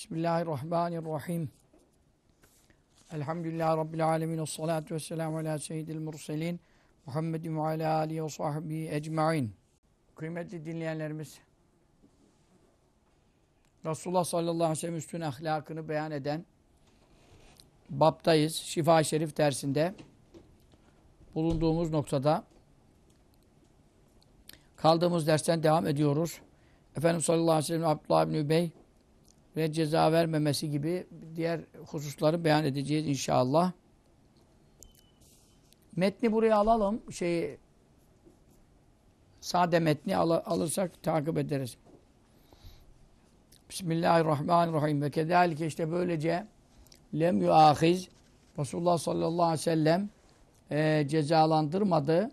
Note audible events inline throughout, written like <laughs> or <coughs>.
Bismillahirrahmanirrahim. Elhamdülillahi Rabbil alemin. Salatu vesselamu ala seyyidil murselin. Muhammedin ve ala alihi ve sahbihi ecma'in. Kıymetli dinleyenlerimiz, Resulullah sallallahu aleyhi ve sellem üstün ahlakını beyan eden Baptayız. Şifa-i Şerif dersinde bulunduğumuz noktada kaldığımız dersten devam ediyoruz. Efendimiz sallallahu aleyhi ve sellem Abdullah bin Übey ve ceza vermemesi gibi diğer hususları beyan edeceğiz inşallah. Metni buraya alalım. Şeyi sade metni al alırsak takip ederiz. Bismillahirrahmanirrahim. Ve kedalike işte böylece lem yuahiz Resulullah sallallahu aleyhi ve sellem e, cezalandırmadı.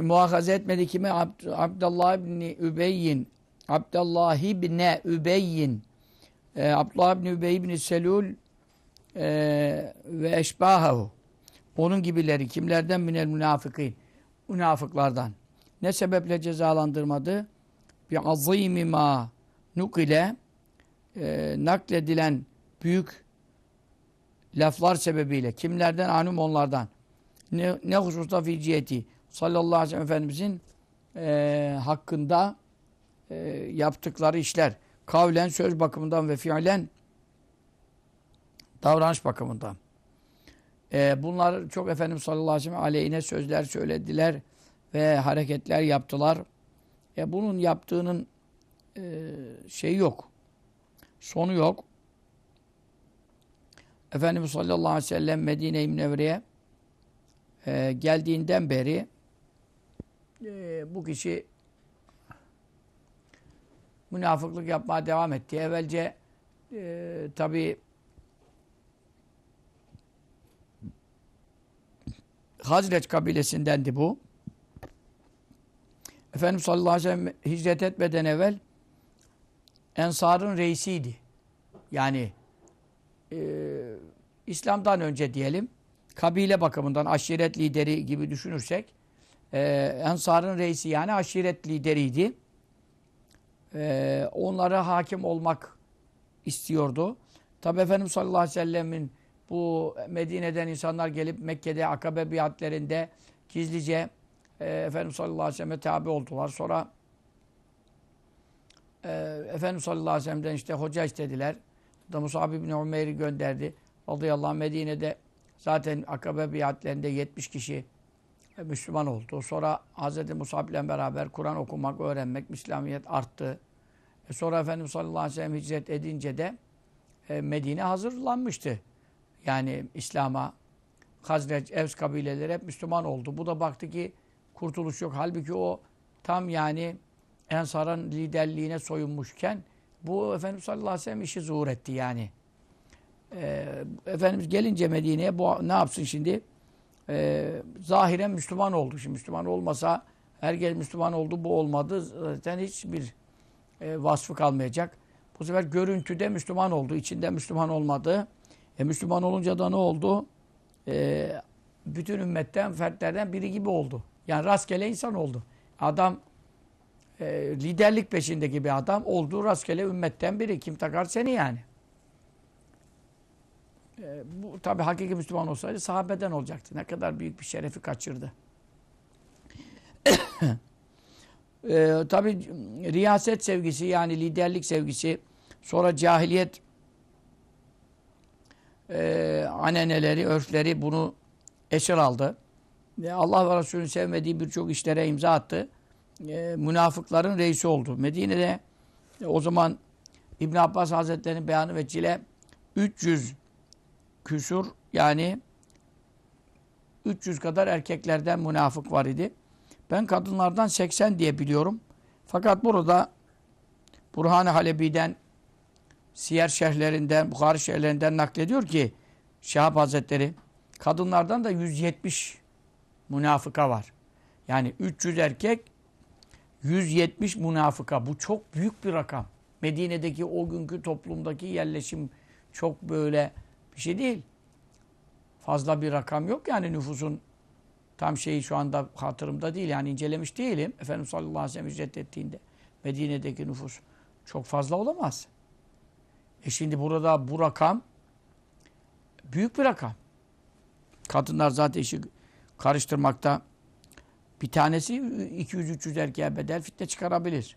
Muhafaza etmedi kime? Abd Abdullah ibn Übeyyin Abdullah ibn Übeyyin e, Abdullah ibn Übey ibn Selul e, ve eşbahahu onun gibileri kimlerden minel münafıkîn münafıklardan ne sebeple cezalandırmadı? Bir azîmi ma nukile e, nakledilen büyük laflar sebebiyle kimlerden? Anum onlardan. Ne, ne hususta ficiyeti sallallahu aleyhi ve sellem Efendimizin e, hakkında e, yaptıkları işler kavlen söz bakımından ve fiilen davranış bakımından. E, bunlar çok Efendimiz sallallahu aleyhi ve sellem aleyhine sözler söylediler ve hareketler yaptılar. E, bunun yaptığının e, şeyi yok. Sonu yok. Efendimiz sallallahu aleyhi ve sellem Medine-i Münevvere'ye e, geldiğinden beri e, bu kişi münafıklık yapmaya devam etti. Evvelce e, tabi Hazreç kabilesindendi bu. Efendimiz sallallahu aleyhi ve sellem hicret etmeden evvel Ensar'ın reisiydi. Yani e, İslam'dan önce diyelim kabile bakımından aşiret lideri gibi düşünürsek e, Ensar'ın reisi yani aşiret lideriydi. E, onlara hakim olmak istiyordu. Tabi Efendimiz sallallahu aleyhi ve sellemin bu Medine'den insanlar gelip Mekke'de akabe biatlerinde gizlice e, Efendimiz sallallahu aleyhi ve selleme tabi oldular. Sonra e, Efendimiz sallallahu aleyhi ve sellem'den işte hoca istediler. Da Musab bin Umeyr'i gönderdi. Radıyallahu anh Medine'de zaten akabe biatlerinde 70 kişi Müslüman oldu. Sonra Hz. Musab ile beraber Kur'an okumak, öğrenmek, İslamiyet arttı. E sonra Efendimiz sallallahu aleyhi ve sellem hicret edince de e, Medine hazırlanmıştı. Yani İslam'a Hazreç, Evs kabileleri hep Müslüman oldu. Bu da baktı ki kurtuluş yok. Halbuki o tam yani Ensar'ın liderliğine soyunmuşken bu Efendimiz sallallahu aleyhi ve sellem işi zuhur etti yani. Ee, Efendimiz gelince Medine'ye bu ne yapsın şimdi? Ee, zahiren Müslüman oldu. Şimdi Müslüman olmasa herkes Müslüman oldu bu olmadı. Zaten hiçbir e, vasfı kalmayacak. Bu sefer görüntüde Müslüman oldu. içinde Müslüman olmadı. E, Müslüman olunca da ne oldu? E, bütün ümmetten, fertlerden biri gibi oldu. Yani rastgele insan oldu. Adam e, liderlik peşindeki bir adam oldu. Rastgele ümmetten biri. Kim takar seni yani? E, bu tabi hakiki Müslüman olsaydı sahabeden olacaktı. Ne kadar büyük bir şerefi kaçırdı. <coughs> e, tabi riyaset sevgisi yani liderlik sevgisi sonra cahiliyet e, aneneleri, örfleri bunu esir aldı. E, Allah ve Resulü'nün sevmediği birçok işlere imza attı. E, münafıkların reisi oldu. Medine'de e, o zaman İbn Abbas Hazretleri'nin beyanı ve cile 300 küsur yani 300 kadar erkeklerden münafık var idi. Ben kadınlardan 80 diye biliyorum. Fakat burada Burhan-ı Halebi'den siyer şerhlerinden, Bukhari şerhlerinden naklediyor ki Şahap Hazretleri kadınlardan da 170 münafıka var. Yani 300 erkek 170 münafıka. Bu çok büyük bir rakam. Medine'deki o günkü toplumdaki yerleşim çok böyle bir şey değil. Fazla bir rakam yok yani nüfusun tam şeyi şu anda hatırımda değil. Yani incelemiş değilim. Efendimiz sallallahu aleyhi ve sellem hicret ettiğinde Medine'deki nüfus çok fazla olamaz. E şimdi burada bu rakam büyük bir rakam. Kadınlar zaten işi karıştırmakta. Bir tanesi 200-300 erkeğe bedel fitne çıkarabilir.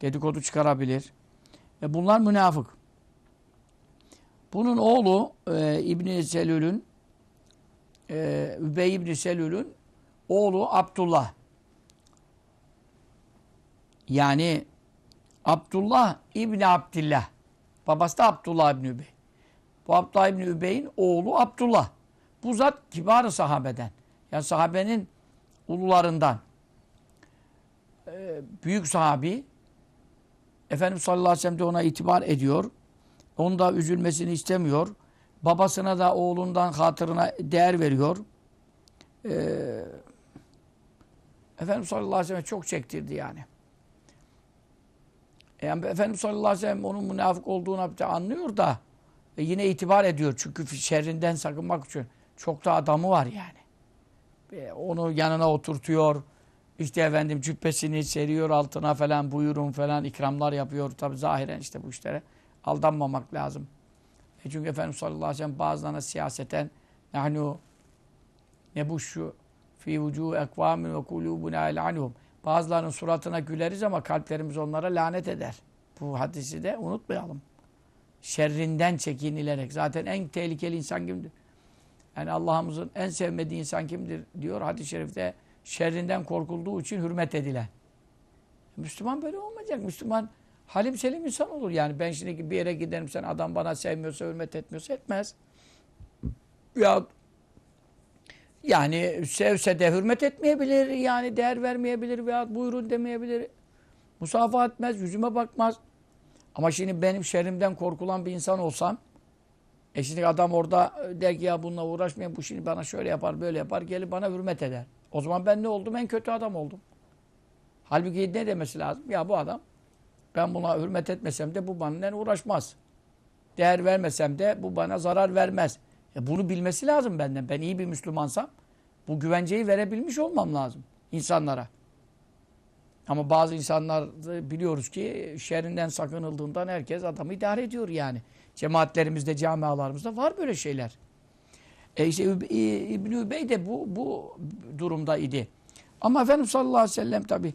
Dedikodu çıkarabilir. Ve bunlar münafık. Bunun oğlu e, İbni Selül'ün e, Übey İbni Selül'ün oğlu Abdullah. Yani Abdullah İbni Abdillah. Babası da Abdullah İbni Übey. Bu Abdullah İbni Übey'in oğlu Abdullah. Bu zat kibar sahabeden. Yani sahabenin ulularından. Ee, büyük sahabi. Efendimiz sallallahu aleyhi ve sellem de ona itibar ediyor. Onun da üzülmesini istemiyor. Babasına da oğlundan hatırına değer veriyor. Ee, Efendimiz sallallahu aleyhi ve sellem çok çektirdi yani. Yani Efendimiz sallallahu aleyhi ve sellem onun münafık olduğunu anlıyor da e yine itibar ediyor. Çünkü şerrinden sakınmak için çok da adamı var yani. E onu yanına oturtuyor. İşte efendim cübbesini seriyor altına falan buyurun falan ikramlar yapıyor. Tabi zahiren işte bu işlere aldanmamak lazım. E çünkü Efendimiz sallallahu aleyhi ve sellem bazılarına siyaseten nahnu nebuşşu fi vucuhu ekvamin ve kulubuna el'anhum Bazılarının suratına güleriz ama kalplerimiz onlara lanet eder. Bu hadisi de unutmayalım. Şerrinden çekinilerek. Zaten en tehlikeli insan kimdir? Yani Allah'ımızın en sevmediği insan kimdir diyor hadis-i şerifte. Şerrinden korkulduğu için hürmet edilen. Müslüman böyle olmayacak. Müslüman halim selim insan olur. Yani ben şimdi bir yere giderim sen adam bana sevmiyorsa, hürmet etmiyorsa etmez. Ya yani sevse de hürmet etmeyebilir, yani değer vermeyebilir veya buyurun demeyebilir. Musafaha etmez, yüzüme bakmaz. Ama şimdi benim şerrimden korkulan bir insan olsam, e şimdi adam orada der ki ya bununla uğraşmayayım, bu şimdi bana şöyle yapar, böyle yapar, gelip bana hürmet eder. O zaman ben ne oldum? En kötü adam oldum. Halbuki ne demesi lazım? Ya bu adam, ben buna hürmet etmesem de bu benimle uğraşmaz. Değer vermesem de bu bana zarar vermez. E bunu bilmesi lazım benden. Ben iyi bir Müslümansam bu güvenceyi verebilmiş olmam lazım insanlara. Ama bazı insanlar biliyoruz ki şerrinden sakınıldığından herkes adamı idare ediyor yani. Cemaatlerimizde, camialarımızda var böyle şeyler. E işte İbn-i Übey de bu, bu durumda idi. Ama Efendimiz sallallahu aleyhi ve sellem tabi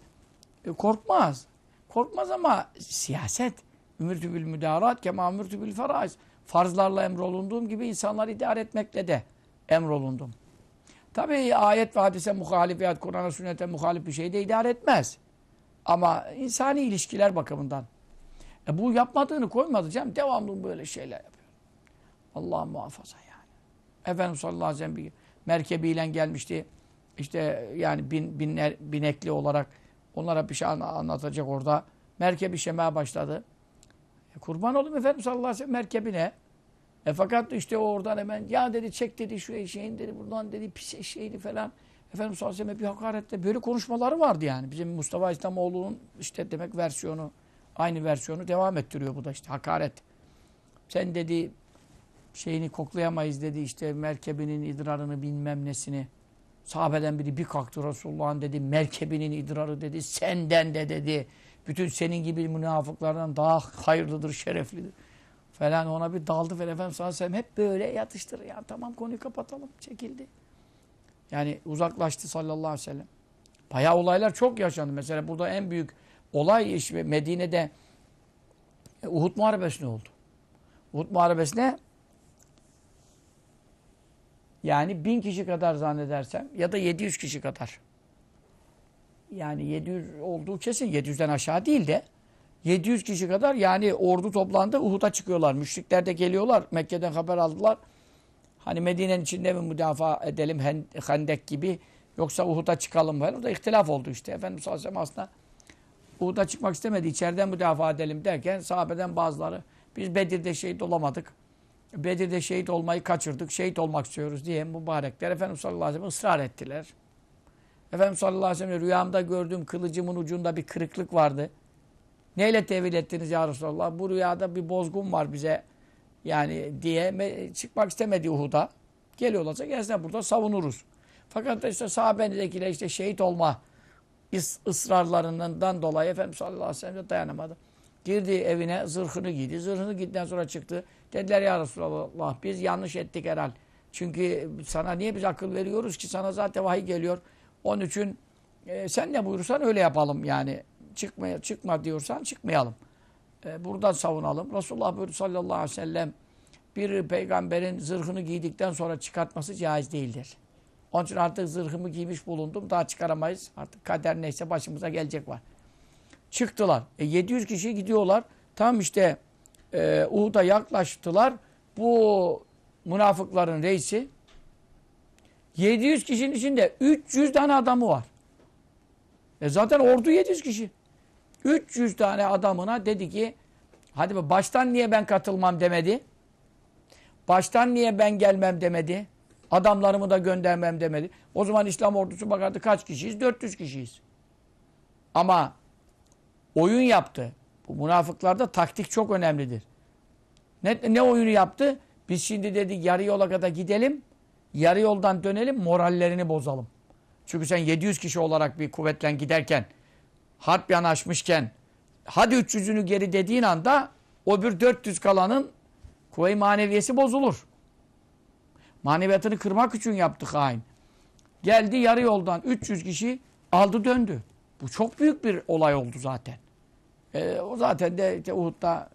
e, korkmaz. Korkmaz ama siyaset. Ümürtü bil müdarat kema ümürtü bil faraiz farzlarla emrolunduğum gibi insanları idare etmekle de emrolundum. Tabi ayet ve hadise muhalif veya Kur'an'a sünnete muhalif bir şey de idare etmez. Ama insani ilişkiler bakımından. E bu yapmadığını koymadı canım. Devamlı böyle şeyler yapıyor. Allah muhafaza yani. Efendimiz sallallahu aleyhi ve sellem bir merkebiyle gelmişti. İşte yani bin, binler, binekli olarak onlara bir şey anlatacak orada. Merkebi şemaya başladı. E kurban olayım Efendimiz sallallahu aleyhi ve sellem merkebine. E fakat işte oradan hemen ya dedi çek dedi şu eşeğin dedi buradan dedi pis eşeğini falan. Efendimiz sallallahu aleyhi ve bir hakarette böyle konuşmaları vardı yani. Bizim Mustafa İslamoğlu'nun işte demek versiyonu aynı versiyonu devam ettiriyor bu da işte hakaret. Sen dedi şeyini koklayamayız dedi işte merkebinin idrarını bilmem nesini. Sahabeden biri bir kalktı Resulullah'ın dedi merkebinin idrarı dedi senden de dedi. Bütün senin gibi münafıklardan daha hayırlıdır, şereflidir. Falan ona bir daldı falan Efendimiz sallallahu aleyhi ve hep böyle yatıştır. Ya tamam konuyu kapatalım. Çekildi. Yani uzaklaştı sallallahu aleyhi ve sellem. Bayağı olaylar çok yaşandı. Mesela burada en büyük olay işte Medine'de Uhud Muharebesi ne oldu? Uhud Muharebesi'ne yani bin kişi kadar zannedersem ya da 700 kişi kadar yani 700 olduğu kesin. 700'den aşağı değil de 700 kişi kadar yani ordu toplandı Uhud'a çıkıyorlar. Müşrikler de geliyorlar. Mekke'den haber aldılar. Hani Medine'nin içinde mi müdafaa edelim Hendek gibi yoksa Uhud'a çıkalım falan. Orada ihtilaf oldu işte. Efendimiz sallallahu aslında Uhud'a çıkmak istemedi. İçeriden müdafaa edelim derken sahabeden bazıları biz Bedir'de şehit olamadık. Bedir'de şehit olmayı kaçırdık. Şehit olmak istiyoruz diye mübarekler Efendimiz sallallahu aleyhi ve sellem ısrar ettiler. Efendimiz sallallahu aleyhi ve sellem rüyamda gördüğüm kılıcımın ucunda bir kırıklık vardı. Neyle tevil ettiniz ya Resulallah? Bu rüyada bir bozgun var bize yani diye çıkmak istemedi Uhud'a. Geliyorlarsa gelsinler burada savunuruz. Fakat işte sahabendekiler işte şehit olma ısrarlarından dolayı Efendimiz sallallahu aleyhi ve sellem dayanamadı. Girdi evine zırhını giydi. Zırhını giydikten sonra çıktı. Dediler ya Resulallah biz yanlış ettik herhal. Çünkü sana niye biz akıl veriyoruz ki sana zaten vahiy geliyor. Onun için e, sen ne buyurursan öyle yapalım yani. Çıkma, çıkma diyorsan çıkmayalım. E, buradan savunalım. Resulullah buyurdu sallallahu aleyhi ve sellem bir peygamberin zırhını giydikten sonra çıkartması caiz değildir. Onun için artık zırhımı giymiş bulundum. Daha çıkaramayız. Artık kader neyse başımıza gelecek var. Çıktılar. E 700 kişi gidiyorlar. Tam işte e, Uhud'a yaklaştılar. Bu münafıkların reisi 700 kişinin içinde 300 tane adamı var. E zaten ordu 700 kişi. 300 tane adamına dedi ki hadi be baştan niye ben katılmam demedi. Baştan niye ben gelmem demedi. Adamlarımı da göndermem demedi. O zaman İslam ordusu bakardı kaç kişiyiz? 400 kişiyiz. Ama oyun yaptı. Münafıklarda taktik çok önemlidir. Ne, ne oyunu yaptı? Biz şimdi dedik yarı yola kadar gidelim. Yarı yoldan dönelim morallerini bozalım. Çünkü sen 700 kişi olarak bir kuvvetle giderken harp yanaşmışken hadi 300'ünü geri dediğin anda o bir 400 kalanın kuvve maneviyesi bozulur. Maneviyatını kırmak için yaptı hain. Geldi yarı yoldan 300 kişi aldı döndü. Bu çok büyük bir olay oldu zaten. Ee, o zaten de işte Uhud'da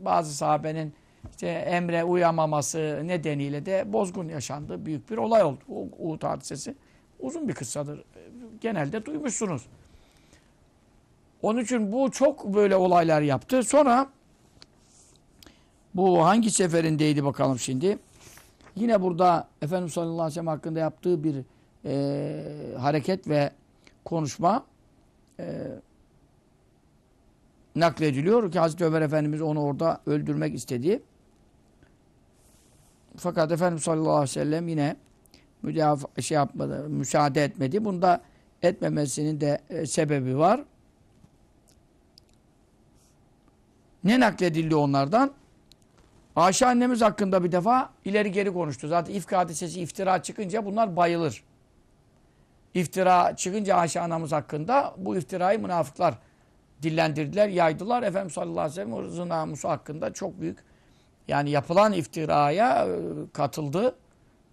bazı sahabenin işte emre uyamaması nedeniyle de bozgun yaşandı. Büyük bir olay oldu. O Uhud hadisesi uzun bir kıssadır. Genelde duymuşsunuz. Onun için bu çok böyle olaylar yaptı. Sonra bu hangi seferindeydi bakalım şimdi. Yine burada Efendimiz sallallahu aleyhi ve sellem hakkında yaptığı bir e, hareket ve konuşma e, naklediliyor ki Hazreti Ömer Efendimiz onu orada öldürmek istedi. Fakat Efendimiz sallallahu aleyhi ve sellem yine müdafaa şey yapmadı, müsaade etmedi. Bunda etmemesinin de e, sebebi var. Ne nakledildi onlardan? Ayşe annemiz hakkında bir defa ileri geri konuştu. Zaten ifk hadisesi iftira çıkınca bunlar bayılır. İftira çıkınca Ayşe anamız hakkında bu iftirayı münafıklar dillendirdiler, yaydılar. Efendimiz sallallahu aleyhi ve sellem ırzı namusu hakkında çok büyük yani yapılan iftiraya e, katıldı.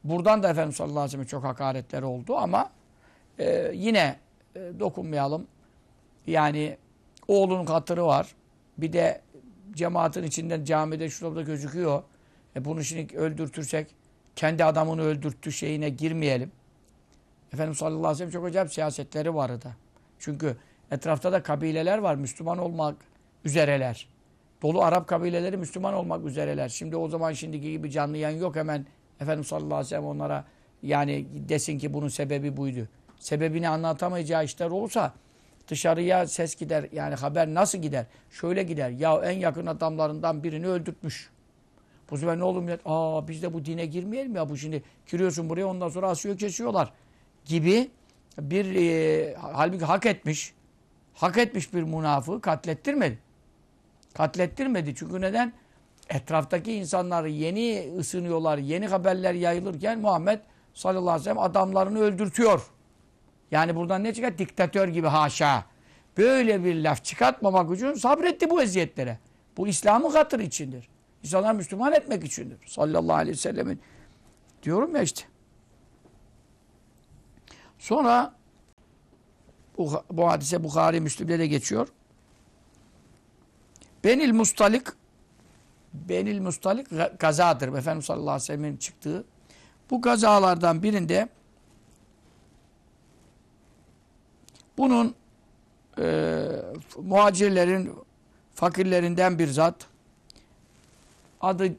Buradan da Efendimiz sallallahu aleyhi ve sellem çok hakaretler oldu ama e, yine e, dokunmayalım. Yani oğlunun hatırı var. Bir de cemaatin içinden camide şurada gözüküyor. E bunu şimdi öldürtürsek kendi adamını öldürttü şeyine girmeyelim. Efendimiz sallallahu aleyhi ve sellem çok acayip siyasetleri vardı. Çünkü etrafta da kabileler var. Müslüman olmak üzereler. Dolu Arap kabileleri Müslüman olmak üzereler. Şimdi o zaman şimdiki gibi canlı yayın yok hemen Efendimiz sallallahu aleyhi ve sellem onlara yani desin ki bunun sebebi buydu. Sebebini anlatamayacağı işler olursa dışarıya ses gider. Yani haber nasıl gider? Şöyle gider. Ya en yakın adamlarından birini öldürtmüş. Bu sefer ne olur millet? Aa biz de bu dine girmeyelim ya. Bu şimdi giriyorsun buraya ondan sonra asıyor kesiyorlar. Gibi bir e, halbuki hak etmiş. Hak etmiş bir münafığı katlettirmedi. Katlettirmedi. Çünkü neden? Etraftaki insanlar yeni ısınıyorlar, yeni haberler yayılırken Muhammed sallallahu aleyhi ve sellem adamlarını öldürtüyor. Yani buradan ne çıkar? Diktatör gibi haşa. Böyle bir laf çıkartmamak için sabretti bu eziyetlere. Bu İslam'ın hatırı içindir. İnsanlar Müslüman etmek içindir. Sallallahu aleyhi ve sellemin. Diyorum ya işte. Sonra bu, bu hadise Bukhari Müslim'de de geçiyor. Benil Mustalik Benil Mustalik gazadır. Efendimiz sallallahu aleyhi ve sellem'in çıktığı. Bu gazalardan birinde bunun e, muhacirlerin fakirlerinden bir zat adı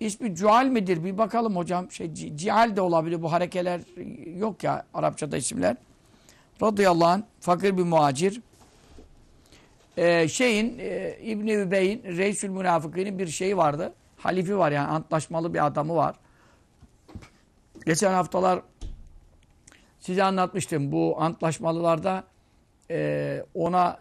ismi Cuhal midir? Bir bakalım hocam. Şey, Cihal de olabilir. Bu harekeler yok ya Arapçada isimler. Radıyallahu anh fakir bir muhacir. Ee, şeyin e, İbni Übey'in Reisül Münafıkî'nin bir şeyi vardı. Halifi var yani antlaşmalı bir adamı var. Geçen haftalar size anlatmıştım. Bu antlaşmalılarda e, ona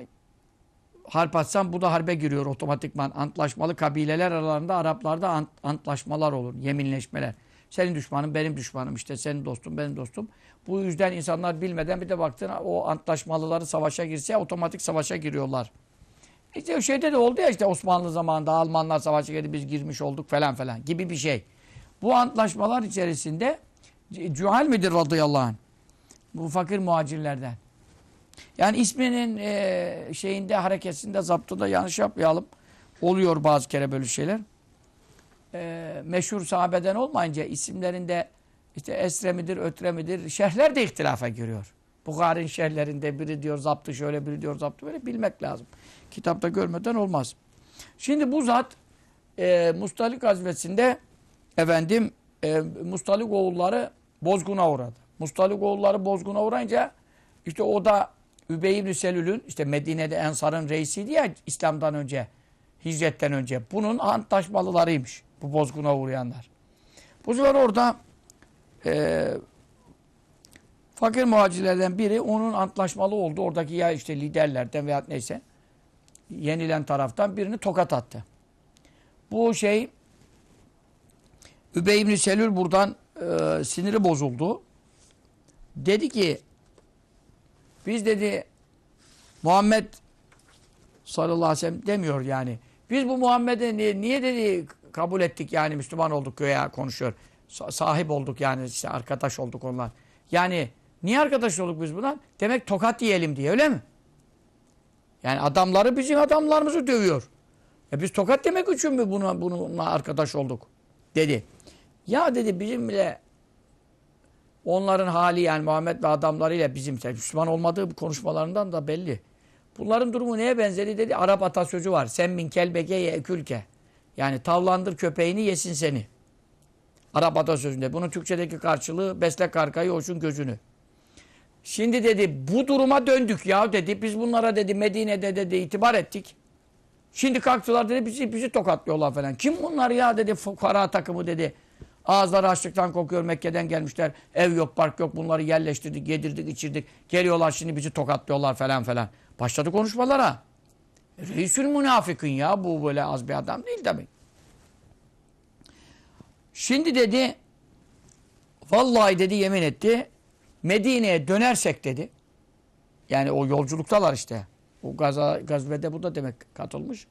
harp atsam bu da harbe giriyor otomatikman. Antlaşmalı kabileler aralarında Araplarda ant, antlaşmalar olur. Yeminleşmeler. Senin düşmanın benim düşmanım işte senin dostum benim dostum. Bu yüzden insanlar bilmeden bir de baktın o antlaşmalıları savaşa girse otomatik savaşa giriyorlar. İşte şeyde de oldu ya işte Osmanlı zamanında Almanlar savaşa girdi biz girmiş olduk falan falan gibi bir şey. Bu antlaşmalar içerisinde Cuhal midir radıyallahu anh? Bu fakir muhacirlerden. Yani isminin e, şeyinde hareketinde zaptında yanlış yapmayalım. Oluyor bazı kere böyle şeyler. E, meşhur sahabeden olmayınca isimlerinde işte esre midir, ötre midir şerhler de ihtilafa giriyor. Bukhari'nin şerhlerinde biri diyor zaptı şöyle, biri diyor zaptı böyle bilmek lazım. Kitapta görmeden olmaz. Şimdi bu zat e, Mustalik gazvesinde efendim e, Mustalik oğulları bozguna uğradı. Mustalik oğulları bozguna uğrayınca işte o da Übey ibn Selül'ün işte Medine'de Ensar'ın reisiydi ya İslam'dan önce, hicretten önce. Bunun antlaşmalılarıymış bu bozguna uğrayanlar. Bu sefer orada e, fakir muhacirlerden biri onun antlaşmalı oldu. Oradaki ya işte liderlerden veya neyse yenilen taraftan birini tokat attı. Bu şey Übey ibn Selül buradan e, siniri bozuldu. Dedi ki biz dedi Muhammed sallallahu aleyhi ve sellem demiyor yani. Biz bu Muhammed'e niye, niye dedi kabul ettik yani Müslüman olduk göğe konuşuyor. Sa sahip olduk yani işte arkadaş olduk onlar. Yani niye arkadaş olduk biz buna? Demek tokat yiyelim diye öyle mi? Yani adamları bizim adamlarımızı dövüyor. E biz tokat demek için mi buna, bununla arkadaş olduk? Dedi. Ya dedi bizim bile onların hali yani Muhammed ve adamlarıyla bizim Müslüman olmadığı konuşmalarından da belli. Bunların durumu neye benzedi dedi. Arap atasözü var. Sen min kelbeke ye ekülke. Yani tavlandır köpeğini yesin seni. Arap atasözünde. Bunun Türkçedeki karşılığı besle karkayı hoşun gözünü. Şimdi dedi bu duruma döndük ya dedi. Biz bunlara dedi Medine'de dedi itibar ettik. Şimdi kalktılar dedi bizi bizi tokatlıyorlar falan. Kim bunlar ya dedi fukara takımı dedi. Ağızları açlıktan kokuyor Mekke'den gelmişler. Ev yok park yok bunları yerleştirdik yedirdik içirdik. Geliyorlar şimdi bizi tokatlıyorlar falan falan. Başladı konuşmalara. Reisül münafıkın ya bu böyle az bir adam değil tabi. Şimdi dedi vallahi dedi yemin etti Medine'ye dönersek dedi. Yani o yolculuktalar işte. O gaza, gazvede bu da demek katılmış.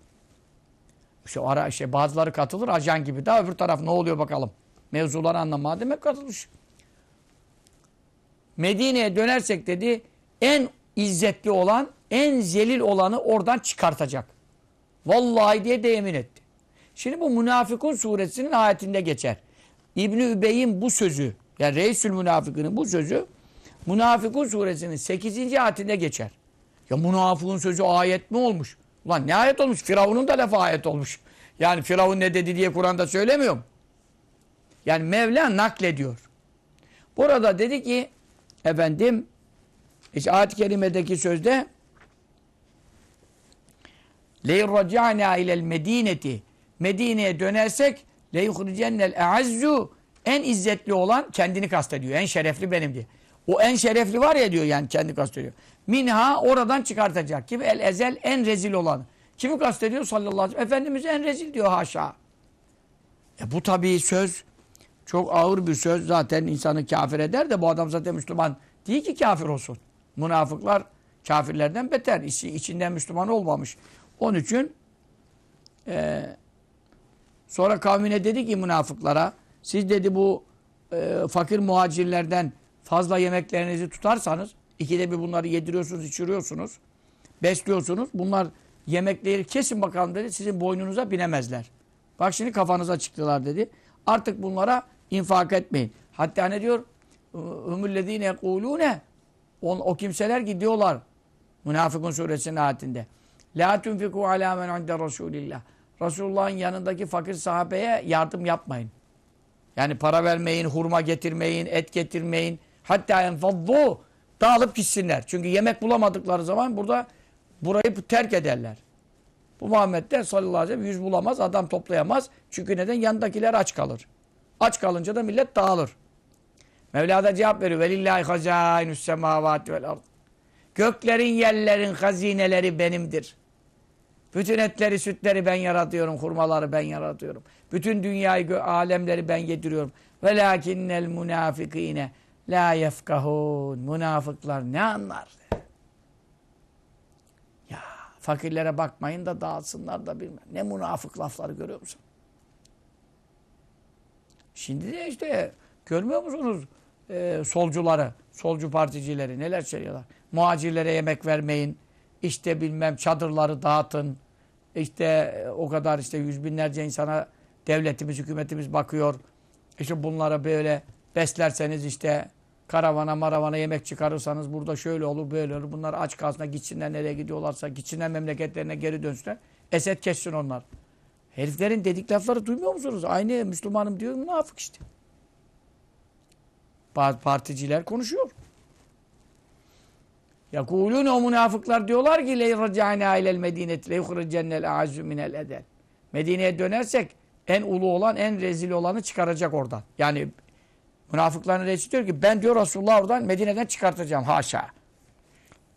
İşte ara işte bazıları katılır ajan gibi. Daha öbür taraf ne oluyor bakalım. Mevzuları anlamaya demek katılmış. Medine'ye dönersek dedi en izzetli olan, en zelil olanı oradan çıkartacak. Vallahi diye de yemin etti. Şimdi bu Münafıkun suresinin ayetinde geçer. İbni Übey'in bu sözü, yani Reisül Münafıkının bu sözü Münafıkun suresinin 8. ayetinde geçer. Ya münafıkın sözü ayet mi olmuş? Ulan ne ayet olmuş? Firavun'un da lafı ayet olmuş. Yani Firavun ne dedi diye Kur'an'da söylemiyor mu? Yani Mevla naklediyor. Burada dedi ki efendim işte ayet-i kerimedeki sözde لَيْرَجَعْنَا اِلَى الْمَد۪ينَةِ Medine'ye dönersek لَيُخْرِجَنَّ الْاَعَزُّ En izzetli olan kendini kastediyor. En şerefli benim diye. O en şerefli var ya diyor yani kendi kastediyor. Minha oradan çıkartacak. Kim? El ezel en rezil olan. Kimi kastediyor sallallahu aleyhi ve sellem? Efendimiz en rezil diyor haşa. E bu tabii söz çok ağır bir söz. Zaten insanı kafir eder de bu adam zaten Müslüman değil ki kafir olsun. Münafıklar kafirlerden beter. İçi, içinden Müslüman olmamış. Onun için e, sonra kavmine dedi ki münafıklara siz dedi bu e, fakir muhacirlerden fazla yemeklerinizi tutarsanız ikide bir bunları yediriyorsunuz, içiriyorsunuz, besliyorsunuz. Bunlar yemekleri kesin bakalım dedi. Sizin boynunuza binemezler. Bak şimdi kafanıza çıktılar dedi. Artık bunlara infak etmeyin. Hatta ne diyor? Hümüllezine yekulune o kimseler gidiyorlar. Münafıkun suresinin ayetinde. La tunfiku ala men inde Resulillah. Resulullah'ın yanındaki fakir sahabeye yardım yapmayın. Yani para vermeyin, hurma getirmeyin, et getirmeyin. Hatta enfaddu dağılıp gitsinler. Çünkü yemek bulamadıkları zaman burada burayı terk ederler. Bu Muhammed'de sallallahu aleyhi ve sellem yüz bulamaz, adam toplayamaz. Çünkü neden? Yandakiler aç kalır. Aç kalınca da millet dağılır. Mevla da cevap veriyor. Velillahi hazainus semavati vel ard. Göklerin, yerlerin hazineleri benimdir. Bütün etleri, sütleri ben yaratıyorum. Hurmaları ben yaratıyorum. Bütün dünyayı, alemleri ben yediriyorum. Velakinnel munafikine la yefkahun. Münafıklar ne anlar? Ya fakirlere bakmayın da dağıtsınlar da bilmem. Ne münafık lafları görüyor musun? Şimdi de işte görmüyor musunuz e, solcuları, solcu particileri neler söylüyorlar? Muhacirlere yemek vermeyin, işte bilmem çadırları dağıtın, işte e, o kadar işte yüz binlerce insana devletimiz, hükümetimiz bakıyor. İşte bunlara böyle beslerseniz işte karavana maravana yemek çıkarırsanız burada şöyle olur böyle olur. Bunlar aç kalsınlar gitsinler nereye gidiyorlarsa gitsinler memleketlerine geri dönsünler. Eset kessin onlar. Heriflerin dedik lafları duymuyor musunuz? Aynı Müslümanım diyor münafık işte. Bazı particiler konuşuyor. Yakulun o münafıklar diyorlar ki leyracâne ilel medinet leyuhricennel a'azzu minel edel. Medine'ye dönersek en ulu olan, en rezil olanı çıkaracak oradan. Yani münafıkların reisi diyor ki ben diyor Resulullah oradan Medine'den çıkartacağım. Haşa.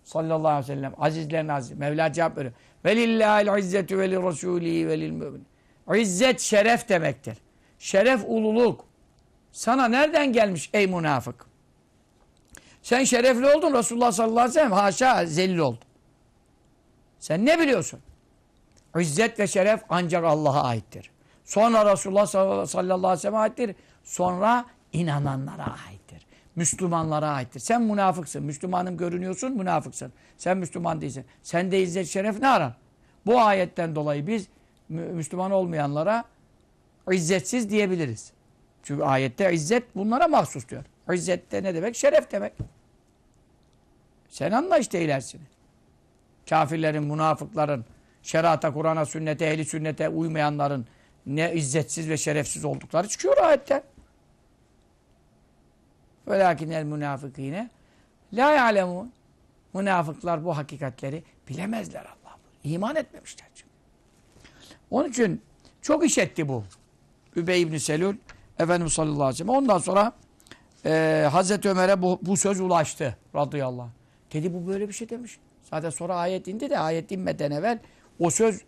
Sallallahu aleyhi ve sellem. Azizlerin aziz. Mevla cevap veriyor. Velillahil izzetu ve li ve lil mümin. İzzet şeref demektir. Şeref ululuk. Sana nereden gelmiş ey münafık? Sen şerefli oldun Resulullah sallallahu aleyhi ve sellem. Haşa zelil oldun. Sen ne biliyorsun? İzzet ve şeref ancak Allah'a aittir. Sonra Resulullah sallallahu aleyhi ve sellem aittir. Sonra inananlara aittir. Müslümanlara aittir. Sen münafıksın. Müslümanım görünüyorsun, münafıksın. Sen Müslüman değilsin. Sen de izzet şeref ne arar? Bu ayetten dolayı biz Müslüman olmayanlara izzetsiz diyebiliriz. Çünkü ayette izzet bunlara mahsus diyor. İzzet de ne demek? Şeref demek. Sen anla işte ilerisini. Kafirlerin, münafıkların, şerata, Kur'an'a, sünnete, ehli sünnete uymayanların ne izzetsiz ve şerefsiz oldukları çıkıyor ayetten. Velakinel münafıkine la ya'lemun. Münafıklar bu hakikatleri bilemezler Allah. İman etmemişler çünkü. Onun için çok iş etti bu. Übey ibn Selül Efendimiz sallallahu aleyhi ve sellem. Ondan sonra e, Hazreti Ömer'e bu, bu söz ulaştı radıyallahu anh. Dedi bu böyle bir şey demiş. Zaten sonra ayet indi de ayet inmeden evvel o söz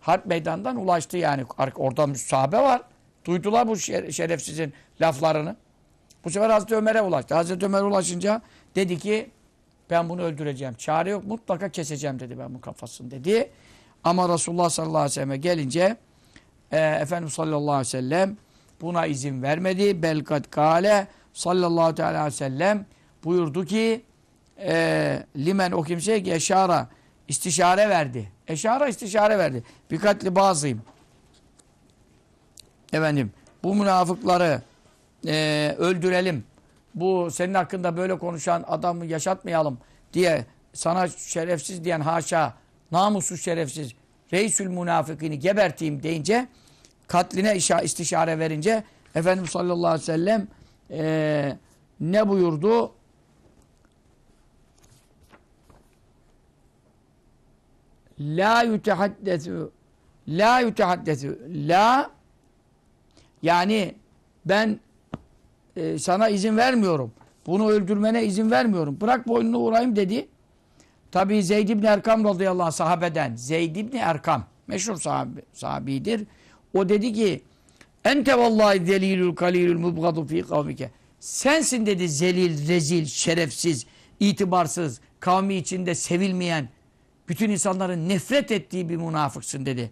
harp meydanından ulaştı yani. Orada sahabe var. Duydular bu şerefsizin laflarını. Bu sefer Hazreti Ömer'e ulaştı. Hazreti Ömer'e ulaşınca dedi ki ben bunu öldüreceğim. Çare yok mutlaka keseceğim dedi ben bu kafasını dedi. Ama Resulullah sallallahu aleyhi ve selleme gelince e, Efendimiz sallallahu aleyhi ve sellem buna izin vermedi. Belkat kale sallallahu aleyhi ve sellem buyurdu ki e, limen o kimseye ki eşara istişare verdi. Eşara istişare verdi. Bir katli bazıyım. Efendim bu münafıkları e, öldürelim. Bu senin hakkında böyle konuşan adamı yaşatmayalım diye sana şerefsiz diyen haşa namussuz şerefsiz reisül münafıkini geberteyim deyince katline istişare verince Efendimiz sallallahu aleyhi ve sellem e, ne buyurdu? La yütehaddesu La yütehaddesu La yani ben e, sana izin vermiyorum. Bunu öldürmene izin vermiyorum. Bırak boynunu vurayım dedi. Tabi Zeyd ibn Erkam radıyallahu anh sahabeden. Zeyd ibn Erkam meşhur sahabi, sahabidir. O dedi ki Ente vallahi zelilül kalilül mubgadu fi kavmike. Sensin dedi zelil, rezil, şerefsiz, itibarsız, kavmi içinde sevilmeyen, bütün insanların nefret ettiği bir münafıksın dedi.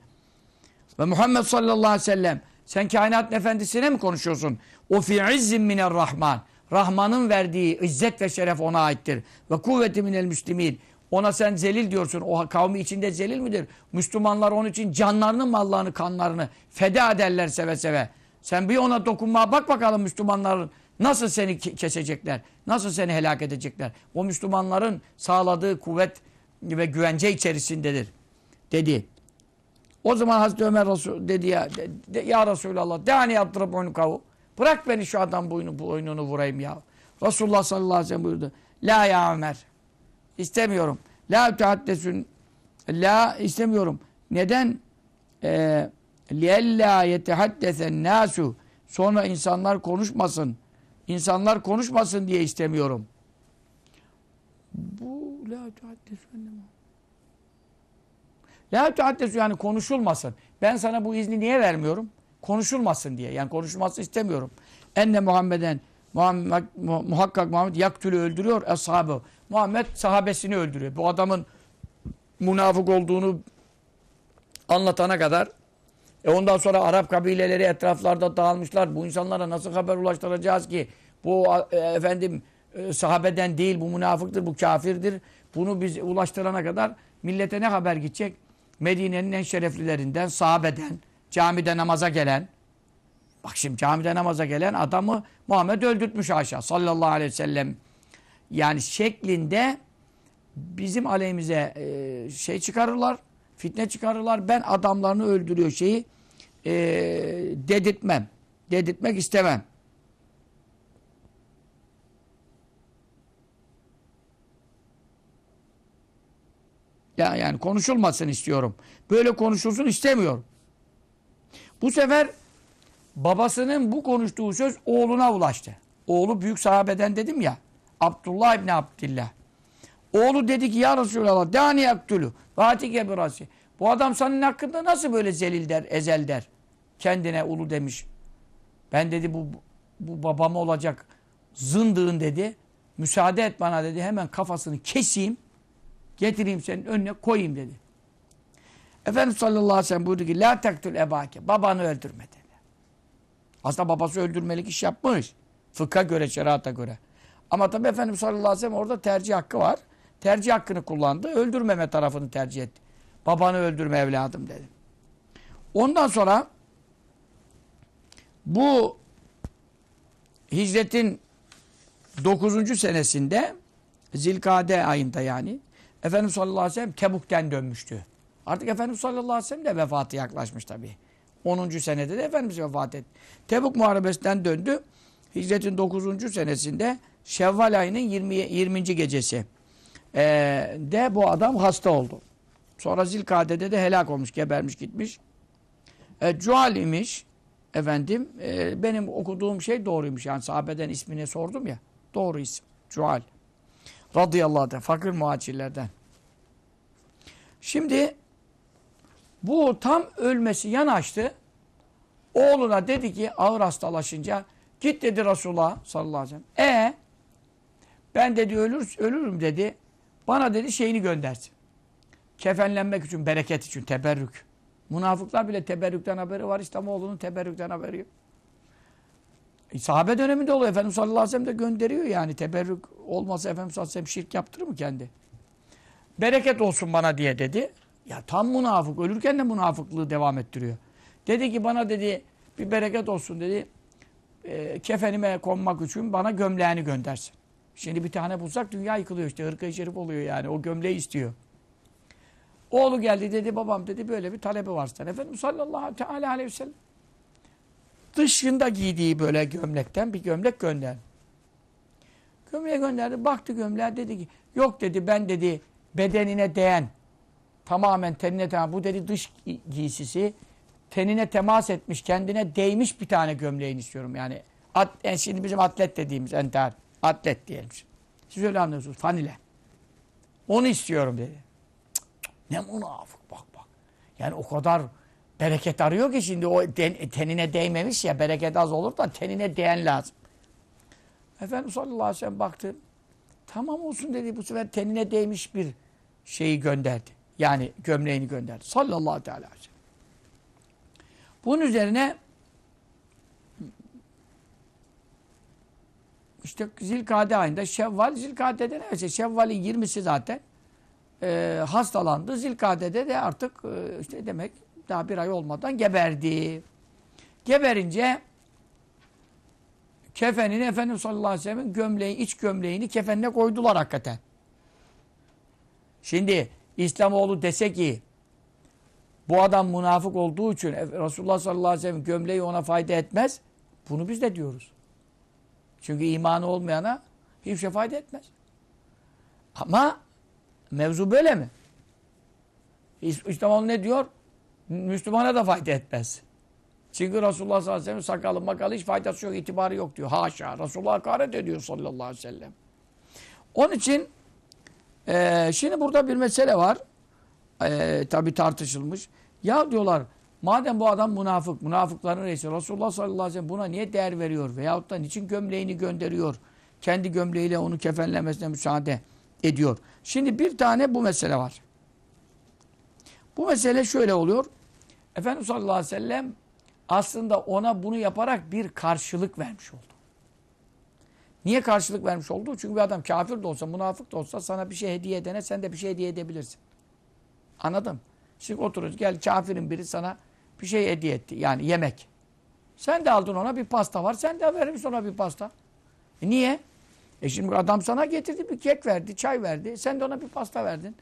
Ve Muhammed sallallahu aleyhi ve sellem sen kainat efendisine mi konuşuyorsun? O fi izzin minel rahman. Rahman'ın verdiği izzet ve şeref ona aittir. Ve kuvveti minel müslimin. Ona sen zelil diyorsun. O kavmi içinde zelil midir? Müslümanlar onun için canlarını, mallarını, kanlarını feda ederler seve seve. Sen bir ona dokunmaya bak bakalım Müslümanların nasıl seni kesecekler? Nasıl seni helak edecekler? O Müslümanların sağladığı kuvvet ve güvence içerisindedir. Dedi. O zaman Hazreti Ömer Resul dedi ya, de, ya Resulallah deani yaptırıp boynu kavu. Bırak beni şu adam boynu, boynunu vurayım ya. Resulullah sallallahu aleyhi ve sellem buyurdu. La ya Ömer. İstemiyorum. La tehaddesün. La istemiyorum. Neden? Ee, لِيَلَّا يَتَحَدَّثَ nasu. Sonra insanlar konuşmasın. İnsanlar konuşmasın diye istemiyorum. Bu la tehaddesün La tuhaddesu yani konuşulmasın. Ben sana bu izni niye vermiyorum? Konuşulmasın diye. Yani konuşulması istemiyorum. Enne Muhammeden Muhammed, mu- muhakkak Muhammed yaktülü öldürüyor ashabı. Muhammed sahabesini öldürüyor. Bu adamın münafık olduğunu anlatana kadar e ondan sonra Arap kabileleri etraflarda dağılmışlar. Bu insanlara nasıl haber ulaştıracağız ki? Bu e, efendim e, sahabeden değil, bu münafıktır, bu kafirdir. Bunu biz ulaştırana kadar millete ne haber gidecek? Medine'nin en şereflilerinden, sahabeden, camide namaza gelen. Bak şimdi camide namaza gelen adamı Muhammed öldürtmüş aşağı sallallahu aleyhi ve sellem. Yani şeklinde bizim aleyhimize e, şey çıkarırlar, fitne çıkarırlar. Ben adamlarını öldürüyor şeyi e, dedirtmem. Dedirtmek istemem. Ya yani konuşulmasın istiyorum. Böyle konuşulsun istemiyorum. Bu sefer babasının bu konuştuğu söz oğluna ulaştı. Oğlu büyük sahabeden dedim ya. Abdullah İbni Abdillah. Oğlu dedi ki ya Resulallah dani yaktulu. Vatike birasi. Bu adam senin hakkında nasıl böyle zelil der, ezel der. Kendine ulu demiş. Ben dedi bu, bu babam olacak zındığın dedi. Müsaade et bana dedi. Hemen kafasını keseyim. Getireyim senin önüne koyayım dedi. Efendimiz sallallahu aleyhi ve sellem buyurdu ki La tektul ebake. Babanı öldürme dedi. Aslında babası öldürmelik iş yapmış. Fıkha göre, şerata göre. Ama tabi Efendimiz sallallahu aleyhi ve sellem orada tercih hakkı var. Tercih hakkını kullandı. Öldürmeme tarafını tercih etti. Babanı öldürme evladım dedi. Ondan sonra bu hicretin 9. senesinde Zilkade ayında yani Efendimiz sallallahu aleyhi ve sellem Tebuk'ten dönmüştü. Artık Efendimiz sallallahu aleyhi ve sellem de vefatı yaklaşmış tabii. 10. senede de Efendimiz vefat etti. Tebuk Muharebesi'nden döndü. Hicretin 9. senesinde Şevval ayının 20. 20. gecesi ee, de bu adam hasta oldu. Sonra Zilkade'de de helak olmuş, gebermiş gitmiş. E, Cual imiş. Efendim, e, benim okuduğum şey doğruymuş. Yani sahabeden ismini sordum ya. Doğru isim. Cual. Radıyallahu anh. Fakir muhacirlerden. Şimdi bu tam ölmesi yanaştı. Oğluna dedi ki ağır hastalaşınca git dedi Resulullah sallallahu aleyhi ve sellem. E ben dedi ölür, ölürüm dedi. Bana dedi şeyini göndersin. Kefenlenmek için, bereket için, teberrük. Münafıklar bile teberrükten haberi var. İslamoğlu'nun teberrükten haberi yok. E, sahabe döneminde oluyor. Efendimiz sallallahu aleyhi ve sellem de gönderiyor yani. Teberrük olmasa Efendimiz sallallahu aleyhi ve sellem şirk yaptırır mı kendi? Bereket olsun bana diye dedi. Ya tam münafık. Ölürken de münafıklığı devam ettiriyor. Dedi ki bana dedi bir bereket olsun dedi. E, kefenime konmak için bana gömleğini göndersin. Şimdi bir tane bulsak dünya yıkılıyor işte. Hırka-i şerif oluyor yani. O gömleği istiyor. Oğlu geldi dedi babam dedi böyle bir talebi var sana. Efendim sallallahu teala aleyhi ve sellem dışında giydiği böyle gömlekten bir gömlek gönder. Gömleği gönderdi. Baktı gömleğe dedi ki yok dedi ben dedi bedenine değen tamamen tenine temas bu dedi dış gi- giysisi tenine temas etmiş kendine değmiş bir tane gömleğini istiyorum yani. At, yani şimdi bizim atlet dediğimiz enter atlet diyelim. Siz öyle anlıyorsunuz fanile. Onu istiyorum dedi. Ne münafık bak bak. Yani o kadar bereket arıyor ki şimdi o tenine değmemiş ya bereket az olur da tenine değen lazım. Efendimiz sallallahu aleyhi ve sellem baktı. Tamam olsun dedi bu sefer tenine değmiş bir şeyi gönderdi. Yani gömleğini gönderdi. Sallallahu aleyhi ve sellem. Bunun üzerine işte Zilkade ayında Şevval, Zilkade'de neyse Şevval'in 20'si zaten e, hastalandı. Zilkade'de de artık e, işte demek daha bir ay olmadan geberdi. Geberince kefenini Efendimiz sallallahu aleyhi ve sellem'in gömleği, iç gömleğini kefenine koydular hakikaten. Şimdi İslamoğlu dese ki bu adam münafık olduğu için Resulullah sallallahu aleyhi ve sellem gömleği ona fayda etmez. Bunu biz de diyoruz. Çünkü imanı olmayana hiçbir şey fayda etmez. Ama mevzu böyle mi? İs- İslamoğlu ne diyor? Müslümana da fayda etmez. Çünkü Resulullah sallallahu aleyhi ve sellem sakalı makalı hiç faydası yok, itibarı yok diyor. Haşa. Resulullah hakaret ediyor sallallahu aleyhi ve sellem. Onun için eee, şimdi burada bir mesele var. e, tabi tartışılmış. Ya diyorlar madem bu adam münafık, münafıkların reisi Resulullah sallallahu aleyhi ve sellem buna niye değer veriyor? Veyahut da niçin gömleğini gönderiyor? Kendi gömleğiyle onu kefenlemesine müsaade ediyor. Şimdi bir tane bu mesele var. Bu mesele şöyle oluyor. Efendimiz sallallahu aleyhi ve sellem aslında ona bunu yaparak bir karşılık vermiş oldu. Niye karşılık vermiş oldu? Çünkü bir adam kafir de olsa, münafık da olsa sana bir şey hediye edene sen de bir şey hediye edebilirsin. Anladım. Şimdi oturuyoruz. Gel kafirin biri sana bir şey hediye etti. Yani yemek. Sen de aldın ona bir pasta var. Sen de verir ona bir pasta. E niye? E şimdi adam sana getirdi bir kek verdi, çay verdi. Sen de ona bir pasta verdin.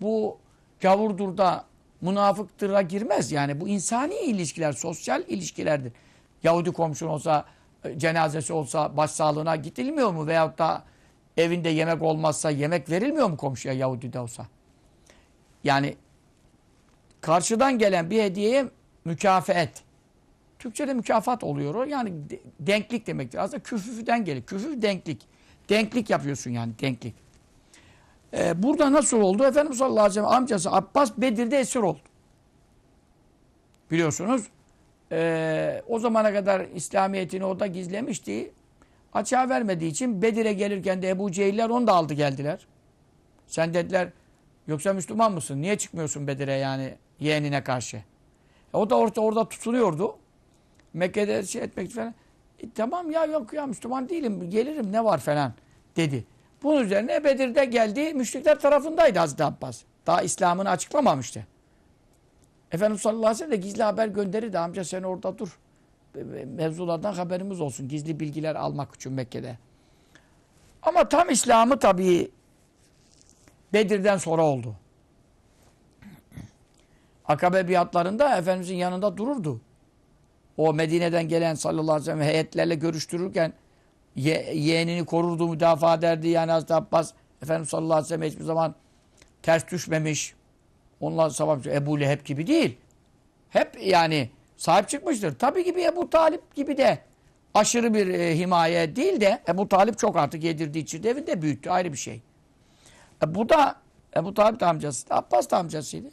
Bu gavurdur da münafıktıra girmez. Yani bu insani ilişkiler, sosyal ilişkilerdir. Yahudi komşun olsa, e, cenazesi olsa başsağlığına gidilmiyor mu? Veyahut da evinde yemek olmazsa yemek verilmiyor mu komşuya Yahudi de olsa? Yani karşıdan gelen bir hediyeye mükafat. Türkçe'de mükafat oluyor o. Yani denklik demektir. Aslında küfüften gelir. Küfüf denklik. Denklik yapıyorsun yani denklik. Ee, burada nasıl oldu? Efendimiz sallallahu aleyhi ve sellem amcası Abbas Bedir'de esir oldu. Biliyorsunuz. Ee, o zamana kadar İslamiyetini orada gizlemişti. Açığa vermediği için Bedir'e gelirken de Ebu Cehiller onu da aldı geldiler. Sen dediler yoksa Müslüman mısın? Niye çıkmıyorsun Bedir'e yani yeğenine karşı? E, o da orada, orada tutunuyordu. Mekke'de şey etmek falan. E, tamam ya yok ya Müslüman değilim gelirim ne var falan dedi. Bunun üzerine Bedir'de geldi müşrikler tarafındaydı Hazreti Abbas. Daha İslam'ını açıklamamıştı. Efendimiz sallallahu aleyhi ve sellem de gizli haber gönderirdi. Amca sen orada dur. Mevzulardan haberimiz olsun. Gizli bilgiler almak için Mekke'de. Ama tam İslam'ı tabii Bedir'den sonra oldu. Akabe biatlarında Efendimizin yanında dururdu. O Medine'den gelen sallallahu aleyhi ve sellem heyetlerle görüştürürken ye, yeğenini korurdu, müdafaa ederdi. Yani Hazreti Abbas Efendimiz sallallahu aleyhi ve sellem hiçbir zaman ters düşmemiş. Onlar savaş Ebu Leheb gibi değil. Hep yani sahip çıkmıştır. Tabii gibi Ebu Talip gibi de aşırı bir e, himaye değil de Ebu Talip çok artık yedirdiği için evinde büyüttü. Ayrı bir şey. E, bu da Ebu Talip de amcası. Abbas amcasıydı.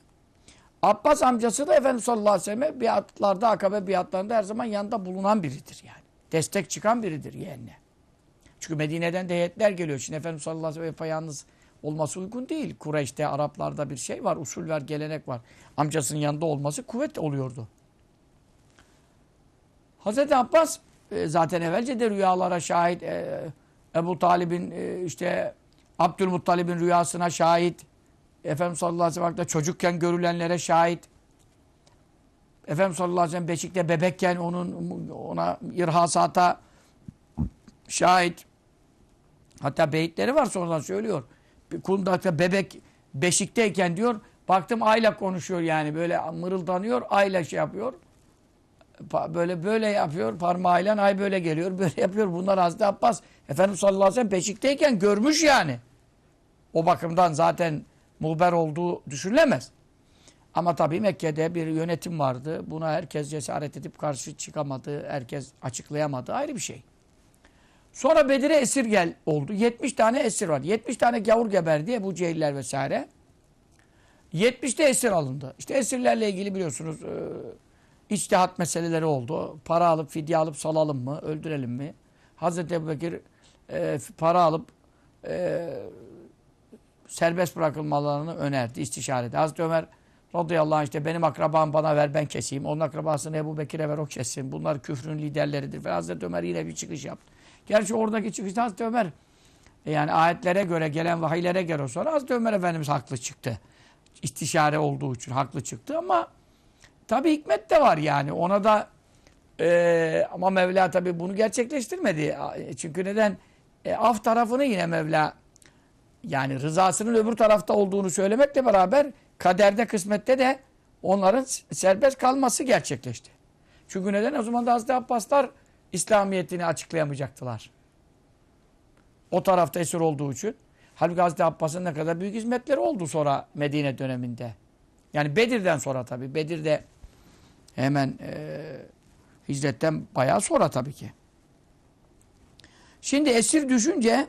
Abbas amcası da Efendimiz sallallahu aleyhi ve sellem biatlarda, akabe biatlarında her zaman yanında bulunan biridir yani. Destek çıkan biridir yeğenine. Çünkü Medine'den de heyetler geliyor. Şimdi Efendimiz sallallahu aleyhi ve sellem yalnız olması uygun değil. Kureyş'te, Araplarda bir şey var, usul var, gelenek var. Amcasının yanında olması kuvvet oluyordu. Hazreti Abbas e, zaten evvelce de rüyalara şahit. E, Ebu Talib'in e, işte Abdülmuttalib'in rüyasına şahit. Efendimiz sallallahu aleyhi ve sellem çocukken görülenlere şahit. Efendimiz sallallahu aleyhi ve sellem beşikte bebekken onun ona irhasata şahit. Hatta beyitleri var sonradan söylüyor. Kundakta bebek beşikteyken diyor baktım ayla konuşuyor yani böyle mırıldanıyor ayla şey yapıyor. Böyle böyle yapıyor parmağıyla ay böyle geliyor <laughs> böyle yapıyor. Bunlar Hazreti Abbas Efendimiz sallallahu aleyhi ve sellem beşikteyken görmüş yani. O bakımdan zaten muhber olduğu düşünülemez. Ama tabii Mekke'de bir yönetim vardı. Buna herkes cesaret edip karşı çıkamadı. Herkes açıklayamadı. Ayrı bir şey. Sonra Bedir'e esir gel oldu. 70 tane esir var. 70 tane gavur geberdi Ebu Cehiller vesaire. 70 de esir alındı. İşte esirlerle ilgili biliyorsunuz e, içtihat meseleleri oldu. Para alıp fidye alıp salalım mı? Öldürelim mi? Hazreti Ebu Bekir e, para alıp e, serbest bırakılmalarını önerdi, istişare etti. Hazreti Ömer radıyallahu anh işte benim akrabam bana ver ben keseyim. Onun akrabasını Ebu Bekir'e ver o kessin. Bunlar küfrün liderleridir. Ve Hazreti Ömer yine bir çıkış yaptı. Gerçi oradaki çıkışta Hazreti Ömer e, yani ayetlere göre gelen vahiylere göre sonra Hazreti Ömer Efendimiz haklı çıktı. İstişare olduğu için haklı çıktı ama tabi hikmet de var yani. Ona da e, ama Mevla tabi bunu gerçekleştirmedi. Çünkü neden? E, af tarafını yine Mevla yani rızasının öbür tarafta olduğunu söylemekle beraber kaderde, kısmette de onların serbest kalması gerçekleşti. Çünkü neden? O zaman da Hazreti Abbaslar İslamiyetini açıklayamayacaktılar. O tarafta esir olduğu için. Halbuki Hazreti Abbas'ın ne kadar büyük hizmetleri oldu sonra Medine döneminde. Yani Bedir'den sonra tabii. Bedir'de hemen e, hicretten bayağı sonra tabii ki. Şimdi esir düşünce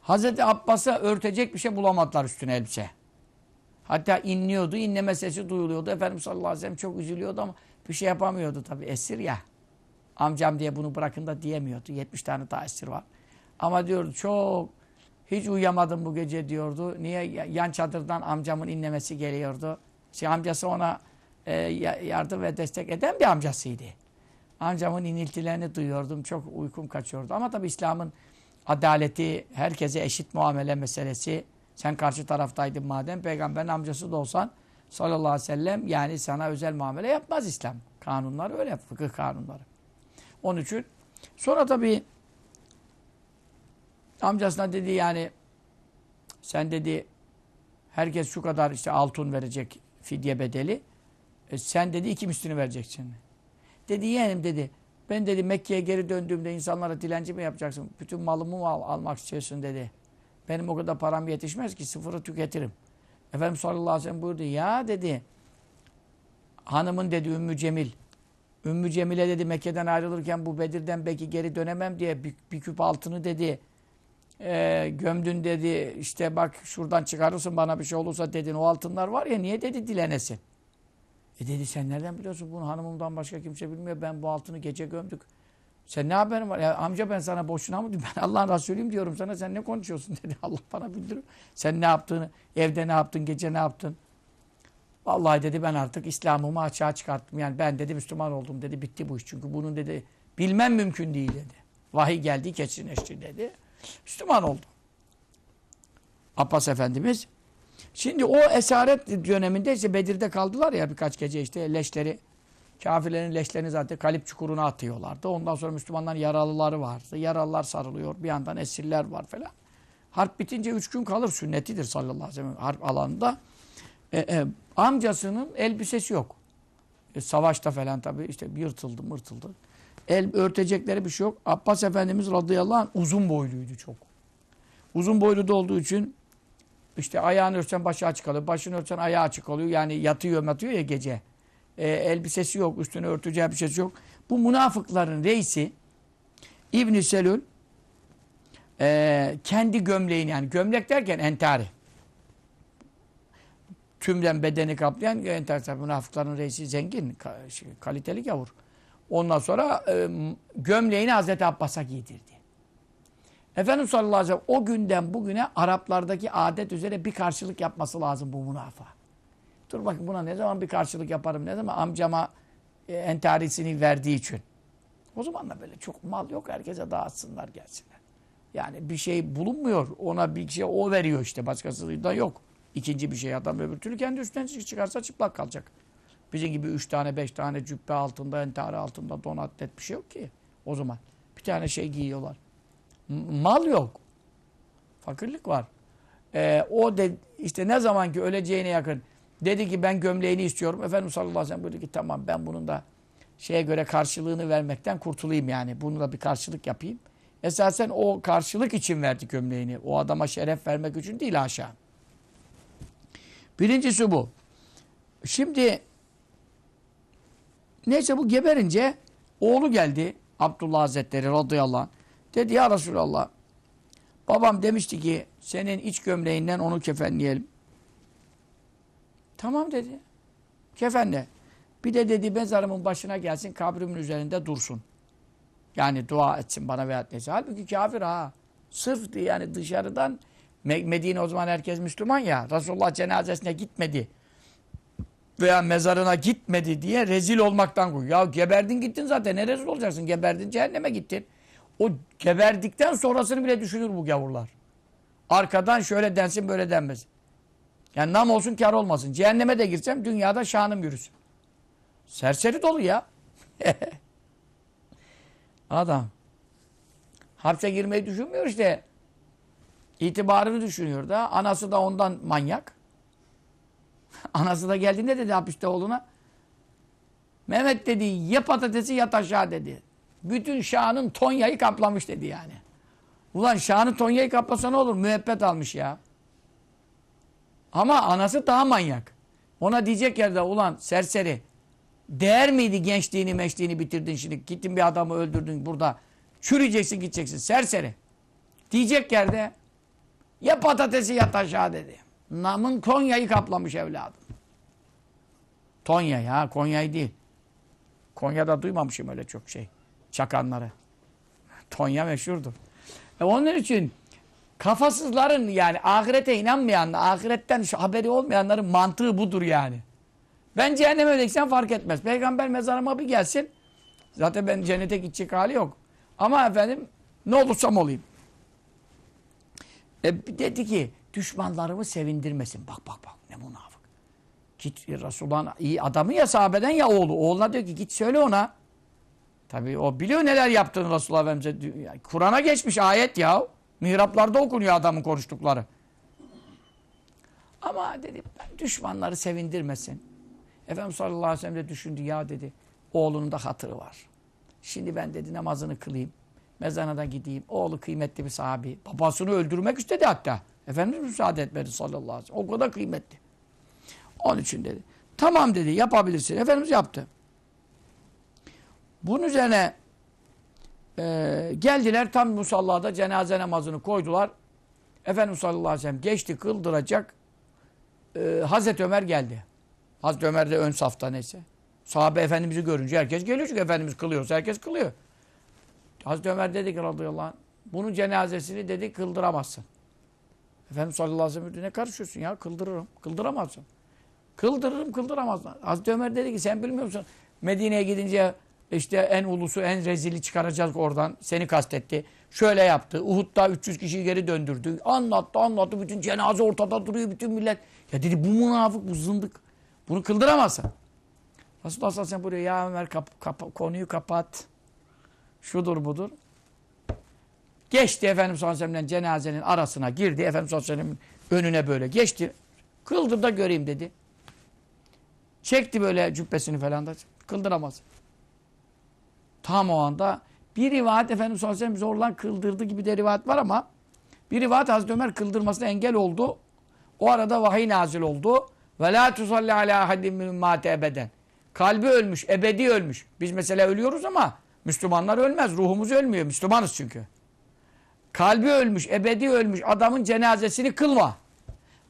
Hazreti Abbas'a örtecek bir şey bulamadılar üstüne elbise. Hatta inliyordu, inleme sesi duyuluyordu. Efendimiz sallallahu aleyhi ve sellem çok üzülüyordu ama bir şey yapamıyordu tabii. Esir ya. Amcam diye bunu bırakın da diyemiyordu. 70 tane daha var. Ama diyordu çok hiç uyuyamadım bu gece diyordu. Niye? Yan çadırdan amcamın inlemesi geliyordu. Şey, amcası ona e, yardım ve destek eden bir amcasıydı. Amcamın iniltilerini duyuyordum. Çok uykum kaçıyordu. Ama tabii İslam'ın adaleti, herkese eşit muamele meselesi. Sen karşı taraftaydın madem peygamberin amcası da olsan sallallahu aleyhi ve sellem yani sana özel muamele yapmaz İslam. Kanunlar öyle, fıkıh kanunları. Onun için sonra tabii amcasına dedi yani sen dedi herkes şu kadar işte altın verecek fidye bedeli. E, sen dedi iki mislini vereceksin. Dedi yeğenim dedi. Ben dedi Mekke'ye geri döndüğümde insanlara dilenci mi yapacaksın? Bütün malımı mı al, almak istiyorsun dedi. Benim o kadar param yetişmez ki sıfırı tüketirim. Efendimiz sallallahu aleyhi ve sellem buyurdu. Ya dedi hanımın dedi Ümmü Cemil. Ümmü Cemil'e dedi Mekke'den ayrılırken bu Bedir'den belki geri dönemem diye bir, bir küp altını dedi e, gömdün dedi işte bak şuradan çıkarırsın bana bir şey olursa dedin o altınlar var ya niye dedi dilenesin. E dedi sen nereden biliyorsun bunu hanımımdan başka kimse bilmiyor ben bu altını gece gömdük. Sen ne haberin var? Ya amca ben sana boşuna mı <laughs> Ben Allah'ın Resulüyüm diyorum sana. Sen ne konuşuyorsun <laughs> dedi. Allah bana bildiriyor. Sen ne yaptığını, evde ne yaptın, gece ne yaptın? Vallahi dedi ben artık İslam'ımı açığa çıkarttım. Yani ben dedi Müslüman oldum dedi. Bitti bu iş. Çünkü bunun dedi bilmem mümkün değil dedi. Vahiy geldi kesinleşti dedi. Müslüman oldu. Abbas Efendimiz. Şimdi o esaret döneminde işte Bedir'de kaldılar ya birkaç gece işte leşleri Kafirlerin leşlerini zaten kalip çukuruna atıyorlardı. Ondan sonra Müslümanların yaralıları vardı. Yaralılar sarılıyor. Bir yandan esirler var falan. Harp bitince üç gün kalır. Sünnetidir sallallahu aleyhi ve sellem harp alanında. E, e, amcasının elbisesi yok. E, savaşta falan tabii işte yırtıldı mırtıldı. El örtecekleri bir şey yok. Abbas Efendimiz radıyallahu anh uzun boyluydu çok. Uzun boylu da olduğu için işte ayağını örtsen başı açık kalıyor. Başını örtsen ayağı açık oluyor. Yani yatıyor yatıyor ya gece e, elbisesi yok, üstüne örteceği elbisesi yok. Bu münafıkların reisi İbn Selül e, kendi gömleğini yani gömlek derken entari. Tümden bedeni kaplayan entari. Münafıkların reisi zengin, şey, kaliteli gavur. Ondan sonra e, gömleğini Hazreti Abbas'a giydirdi. Efendimiz sallallahu aleyhi ve sellem o günden bugüne Araplardaki adet üzere bir karşılık yapması lazım bu münafığa. Dur bakın buna ne zaman bir karşılık yaparım ne zaman amcama e, entarisini verdiği için. O zaman da böyle çok mal yok herkese dağıtsınlar gelsinler. Yani bir şey bulunmuyor. Ona bir şey o veriyor işte. Başkası da yok. İkinci bir şey adam öbür türlü kendi üstünden çıkarsa çıplak kalacak. Bizim gibi üç tane beş tane cübbe altında entari altında donat net bir şey yok ki. O zaman bir tane şey giyiyorlar. Mal yok. Fakirlik var. Ee, o de işte ne zaman ki öleceğine yakın Dedi ki ben gömleğini istiyorum. Efendimiz sallallahu aleyhi ve sellem buyurdu ki tamam ben bunun da şeye göre karşılığını vermekten kurtulayım yani. Bunu da bir karşılık yapayım. Esasen o karşılık için verdi gömleğini. O adama şeref vermek için değil aşağı. Birincisi bu. Şimdi neyse bu geberince oğlu geldi. Abdullah Hazretleri radıyallahu anh. Dedi ya Resulallah babam demişti ki senin iç gömleğinden onu kefenleyelim. Tamam dedi. Kefenle. Bir de dedi mezarımın başına gelsin kabrimin üzerinde dursun. Yani dua etsin bana veya neyse. Halbuki kafir ha. Sırf yani dışarıdan Medine o zaman herkes Müslüman ya. Resulullah cenazesine gitmedi. Veya mezarına gitmedi diye rezil olmaktan koy. Ya geberdin gittin zaten. Ne rezil olacaksın? Geberdin cehenneme gittin. O geberdikten sonrasını bile düşünür bu gavurlar. Arkadan şöyle densin böyle denmesin. Yani nam olsun kar olmasın. Cehenneme de girsem dünyada şanım yürüsün. Serseri dolu ya. <laughs> Adam. Hapse girmeyi düşünmüyor işte. İtibarını düşünüyor da. Anası da ondan manyak. <laughs> Anası da geldiğinde dedi hapiste oğluna. Mehmet dedi ye patatesi yat aşağı dedi. Bütün şanın Tonya'yı kaplamış dedi yani. Ulan şanı Tonya'yı kaplasa ne olur? Müebbet almış ya. Ama anası daha manyak. Ona diyecek yerde ulan serseri. Değer miydi gençliğini meşliğini bitirdin şimdi. Gittin bir adamı öldürdün burada. Çürüyeceksin gideceksin serseri. Diyecek yerde ya patatesi yat aşağı dedi. namın Konya'yı kaplamış evladım. Tonya ya, Konya'yı değil. Konya'da duymamışım öyle çok şey. Çakanları. Tonya meşhurdur. E onun için kafasızların yani ahirete inanmayan, ahiretten şu haberi olmayanların mantığı budur yani. Ben cehenneme gitsem fark etmez. Peygamber mezarıma bir gelsin. Zaten ben cennete gidecek hali yok. Ama efendim ne olursam olayım. E, dedi ki düşmanlarımı sevindirmesin. Bak bak bak ne münafık. Git Resulullah'ın iyi adamı ya sahabeden ya oğlu. Oğluna diyor ki git söyle ona. Tabii o biliyor neler yaptığını Resulullah Efendimiz'e. Kur'an'a geçmiş ayet ya. Mihraplarda okunuyor adamın konuştukları. Ama dedi ben düşmanları sevindirmesin. Efendimiz sallallahu aleyhi ve sellem de düşündü ya dedi. Oğlunun da hatırı var. Şimdi ben dedi namazını kılayım. Mezana da gideyim. Oğlu kıymetli bir sahabi. Babasını öldürmek istedi hatta. Efendimiz müsaade etmedi sallallahu aleyhi ve sellem. O kadar kıymetli. Onun için dedi. Tamam dedi yapabilirsin. Efendimiz yaptı. Bunun üzerine e, geldiler tam musallada cenaze namazını koydular. Efendimiz sallallahu aleyhi ve sellem geçti kıldıracak. E, Hazreti Ömer geldi. Hazreti Ömer de ön safta neyse. Sahabe Efendimiz'i görünce herkes geliyor çünkü Efendimiz kılıyorsa herkes kılıyor. Hazreti Ömer dedi ki radıyallahu anh, bunun cenazesini dedi kıldıramazsın. Efendimiz sallallahu aleyhi ve sellem ne karışıyorsun ya kıldırırım. Kıldıramazsın. Kıldırırım kıldıramazsın. Hazreti Ömer dedi ki sen bilmiyor musun? Medine'ye gidince işte en ulusu en rezili çıkaracağız oradan. Seni kastetti. Şöyle yaptı. Uhud'da 300 kişiyi geri döndürdü. Anlattı anlattı. Bütün cenaze ortada duruyor. Bütün millet. Ya dedi bu münafık bu zındık. Bunu kıldıramazsın. Resulullah sallallahu aleyhi ve sellem buraya ya Ömer kap, kap, konuyu kapat. Şudur budur. Geçti Efendimiz sallallahu aleyhi cenazenin arasına girdi. Efendimiz sallallahu aleyhi önüne böyle geçti. Kıldır da göreyim dedi. Çekti böyle cübbesini falan da kıldıramaz. Tam o anda bir rivayet Efendimiz sallallahu aleyhi zorlan kıldırdı gibi de rivayet var ama bir rivayet Hazreti Ömer kıldırmasına engel oldu. O arada vahiy nazil oldu. Ve la tusalli ala ahadin min ebeden. Kalbi ölmüş, ebedi ölmüş. Biz mesela ölüyoruz ama Müslümanlar ölmez. Ruhumuz ölmüyor. Müslümanız çünkü. Kalbi ölmüş, ebedi ölmüş adamın cenazesini kılma.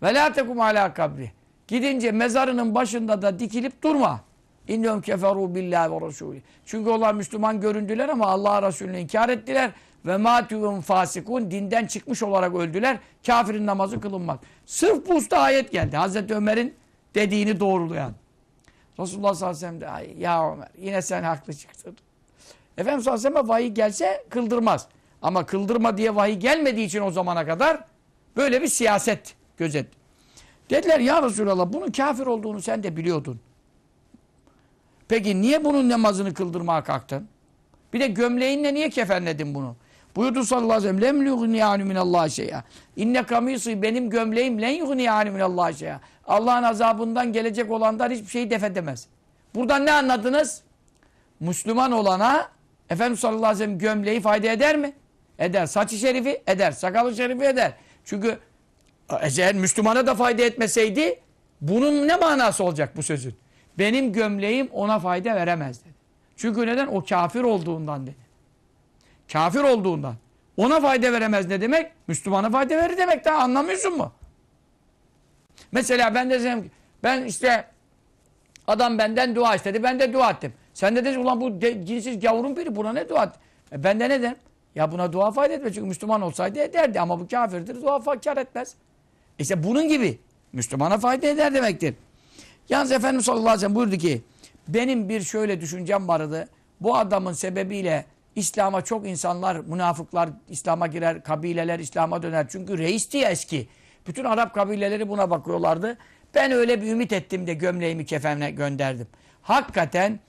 Ve la tekum ala kabri. Gidince mezarının başında da dikilip durma. İnnehum keferu billahi ve rasulü. Çünkü onlar Müslüman göründüler ama Allah Resulü'nü inkar ettiler. Ve matüvün fasikun dinden çıkmış olarak öldüler. Kafirin namazı kılınmaz. Sırf bu usta ayet geldi. Hazreti Ömer'in dediğini doğrulayan. Resulullah sallallahu aleyhi ve sellem de "Ay, ya Ömer yine sen haklı çıktın. Efendimiz sallallahu aleyhi ve sellem vahiy gelse kıldırmaz. Ama kıldırma diye vahiy gelmediği için o zamana kadar böyle bir siyaset gözetti. Dediler ya Resulallah bunun kafir olduğunu sen de biliyordun. Peki niye bunun namazını kıldırmaya kalktın? Bir de gömleğinle niye kefenledin bunu? Buyurdu sallallahu aleyhi ve sellem lem yugniyanu minallahi şey'a. İnne kamisi benim gömleğim len yugniyanu minallahi şey'a. Allah'ın azabından gelecek olanlar hiçbir şeyi def edemez. Buradan ne anladınız? Müslüman olana Efendimiz sallallahu aleyhi ve sellem gömleği fayda eder mi? Eder. Saçı şerifi eder. Sakalı şerifi eder. Çünkü eğer Müslümana da fayda etmeseydi bunun ne manası olacak bu sözün? Benim gömleğim ona fayda veremez dedi. Çünkü neden? O kafir olduğundan dedi. Kafir olduğundan. Ona fayda veremez ne demek? Müslümana fayda verir demek. Daha anlamıyorsun mu? Mesela ben de desem, ben işte adam benden dua istedi. Ben de dua ettim. Sen de desin ulan bu de, cinsiz gavurun biri buna ne dua? E ben de ne derim? Ya buna dua fayda etmez. Çünkü Müslüman olsaydı ederdi. Ama bu kafirdir. Dua kar etmez. İşte bunun gibi. Müslümana fayda eder demektir. Yalnız Efendimiz sallallahu aleyhi ve sellem buyurdu ki benim bir şöyle düşüncem vardı. Bu adamın sebebiyle İslam'a çok insanlar, münafıklar İslam'a girer, kabileler İslam'a döner. Çünkü reisti ya eski. Bütün Arap kabileleri buna bakıyorlardı. Ben öyle bir ümit ettim de gömleğimi kefenle gönderdim. Hakikaten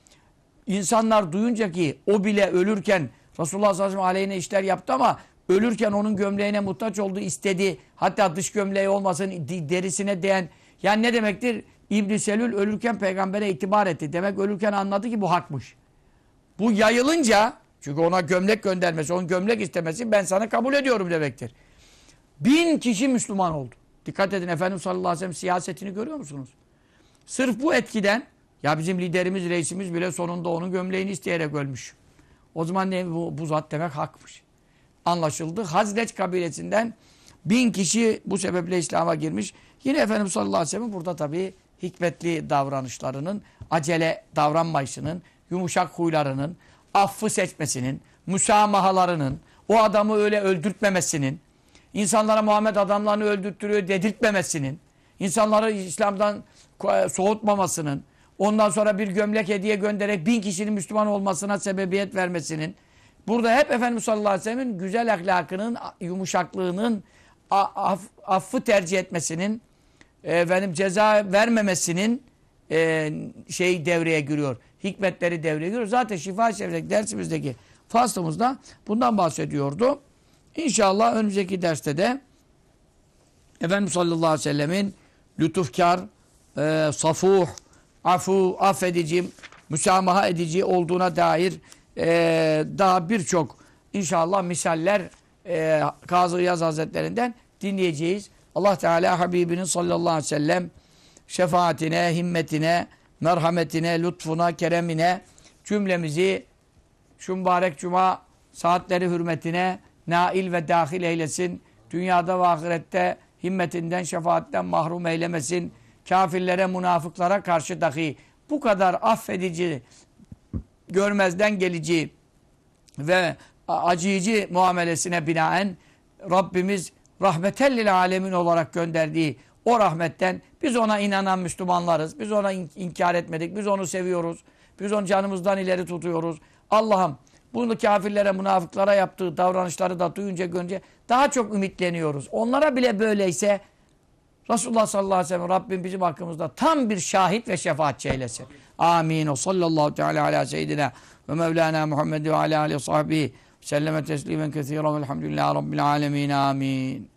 insanlar duyunca ki o bile ölürken Resulullah sallallahu aleyhi ve sellem işler yaptı ama ölürken onun gömleğine muhtaç olduğu istedi. Hatta dış gömleği olmasın derisine değen. Yani ne demektir? İbn Selül ölürken peygambere itibar etti. Demek ölürken anladı ki bu hakmış. Bu yayılınca çünkü ona gömlek göndermesi, onun gömlek istemesi ben sana kabul ediyorum demektir. Bin kişi Müslüman oldu. Dikkat edin Efendimiz sallallahu aleyhi ve sellem siyasetini görüyor musunuz? Sırf bu etkiden ya bizim liderimiz, reisimiz bile sonunda onun gömleğini isteyerek ölmüş. O zaman ne bu, bu zat demek hakmış. Anlaşıldı. Hazreç kabilesinden Bin kişi bu sebeple İslam'a girmiş. Yine Efendimiz sallallahu aleyhi ve sellem burada tabii hikmetli davranışlarının, acele davranmayışının, yumuşak huylarının, affı seçmesinin, müsamahalarının, o adamı öyle öldürtmemesinin, insanlara Muhammed adamlarını öldürttürüyor dedirtmemesinin, insanları İslam'dan soğutmamasının, ondan sonra bir gömlek hediye göndererek bin kişinin Müslüman olmasına sebebiyet vermesinin, burada hep Efendimiz sallallahu aleyhi ve sellem'in güzel ahlakının, yumuşaklığının, af, affı tercih etmesinin, efendim ceza vermemesinin e, şey devreye giriyor. Hikmetleri devreye giriyor. Zaten şifa şefrek dersimizdeki faslımızda bundan bahsediyordu. İnşallah önümüzdeki derste de Efendimiz sallallahu aleyhi ve sellemin lütufkar, e, safuh, afu, affedici, müsamaha edici olduğuna dair e, daha birçok inşallah misaller e, Kazı Yaz Hazretlerinden dinleyeceğiz. Allah Teala Habibinin sallallahu aleyhi ve sellem şefaatine, himmetine, merhametine, lütfuna, keremine cümlemizi şu mübarek cuma saatleri hürmetine nail ve dahil eylesin. Dünyada ve ahirette himmetinden, şefaatten mahrum eylemesin. Kafirlere, münafıklara karşı dahi bu kadar affedici, görmezden gelici ve acıyıcı muamelesine binaen Rabbimiz rahmetellil alemin olarak gönderdiği o rahmetten biz ona inanan Müslümanlarız. Biz ona in inkar etmedik. Biz onu seviyoruz. Biz onu canımızdan ileri tutuyoruz. Allah'ım bunu kafirlere, münafıklara yaptığı davranışları da duyunca görünce daha çok ümitleniyoruz. Onlara bile böyleyse Resulullah sallallahu aleyhi ve sellem Rabbim bizim hakkımızda tam bir şahit ve şefaatçi eylesin. Amin. O sallallahu teala ala seyyidina ve mevlana Muhammed ve ala aleyhi sahbihi selleme teslimen kethiren velhamdülillahi rabbil alemin. Amin.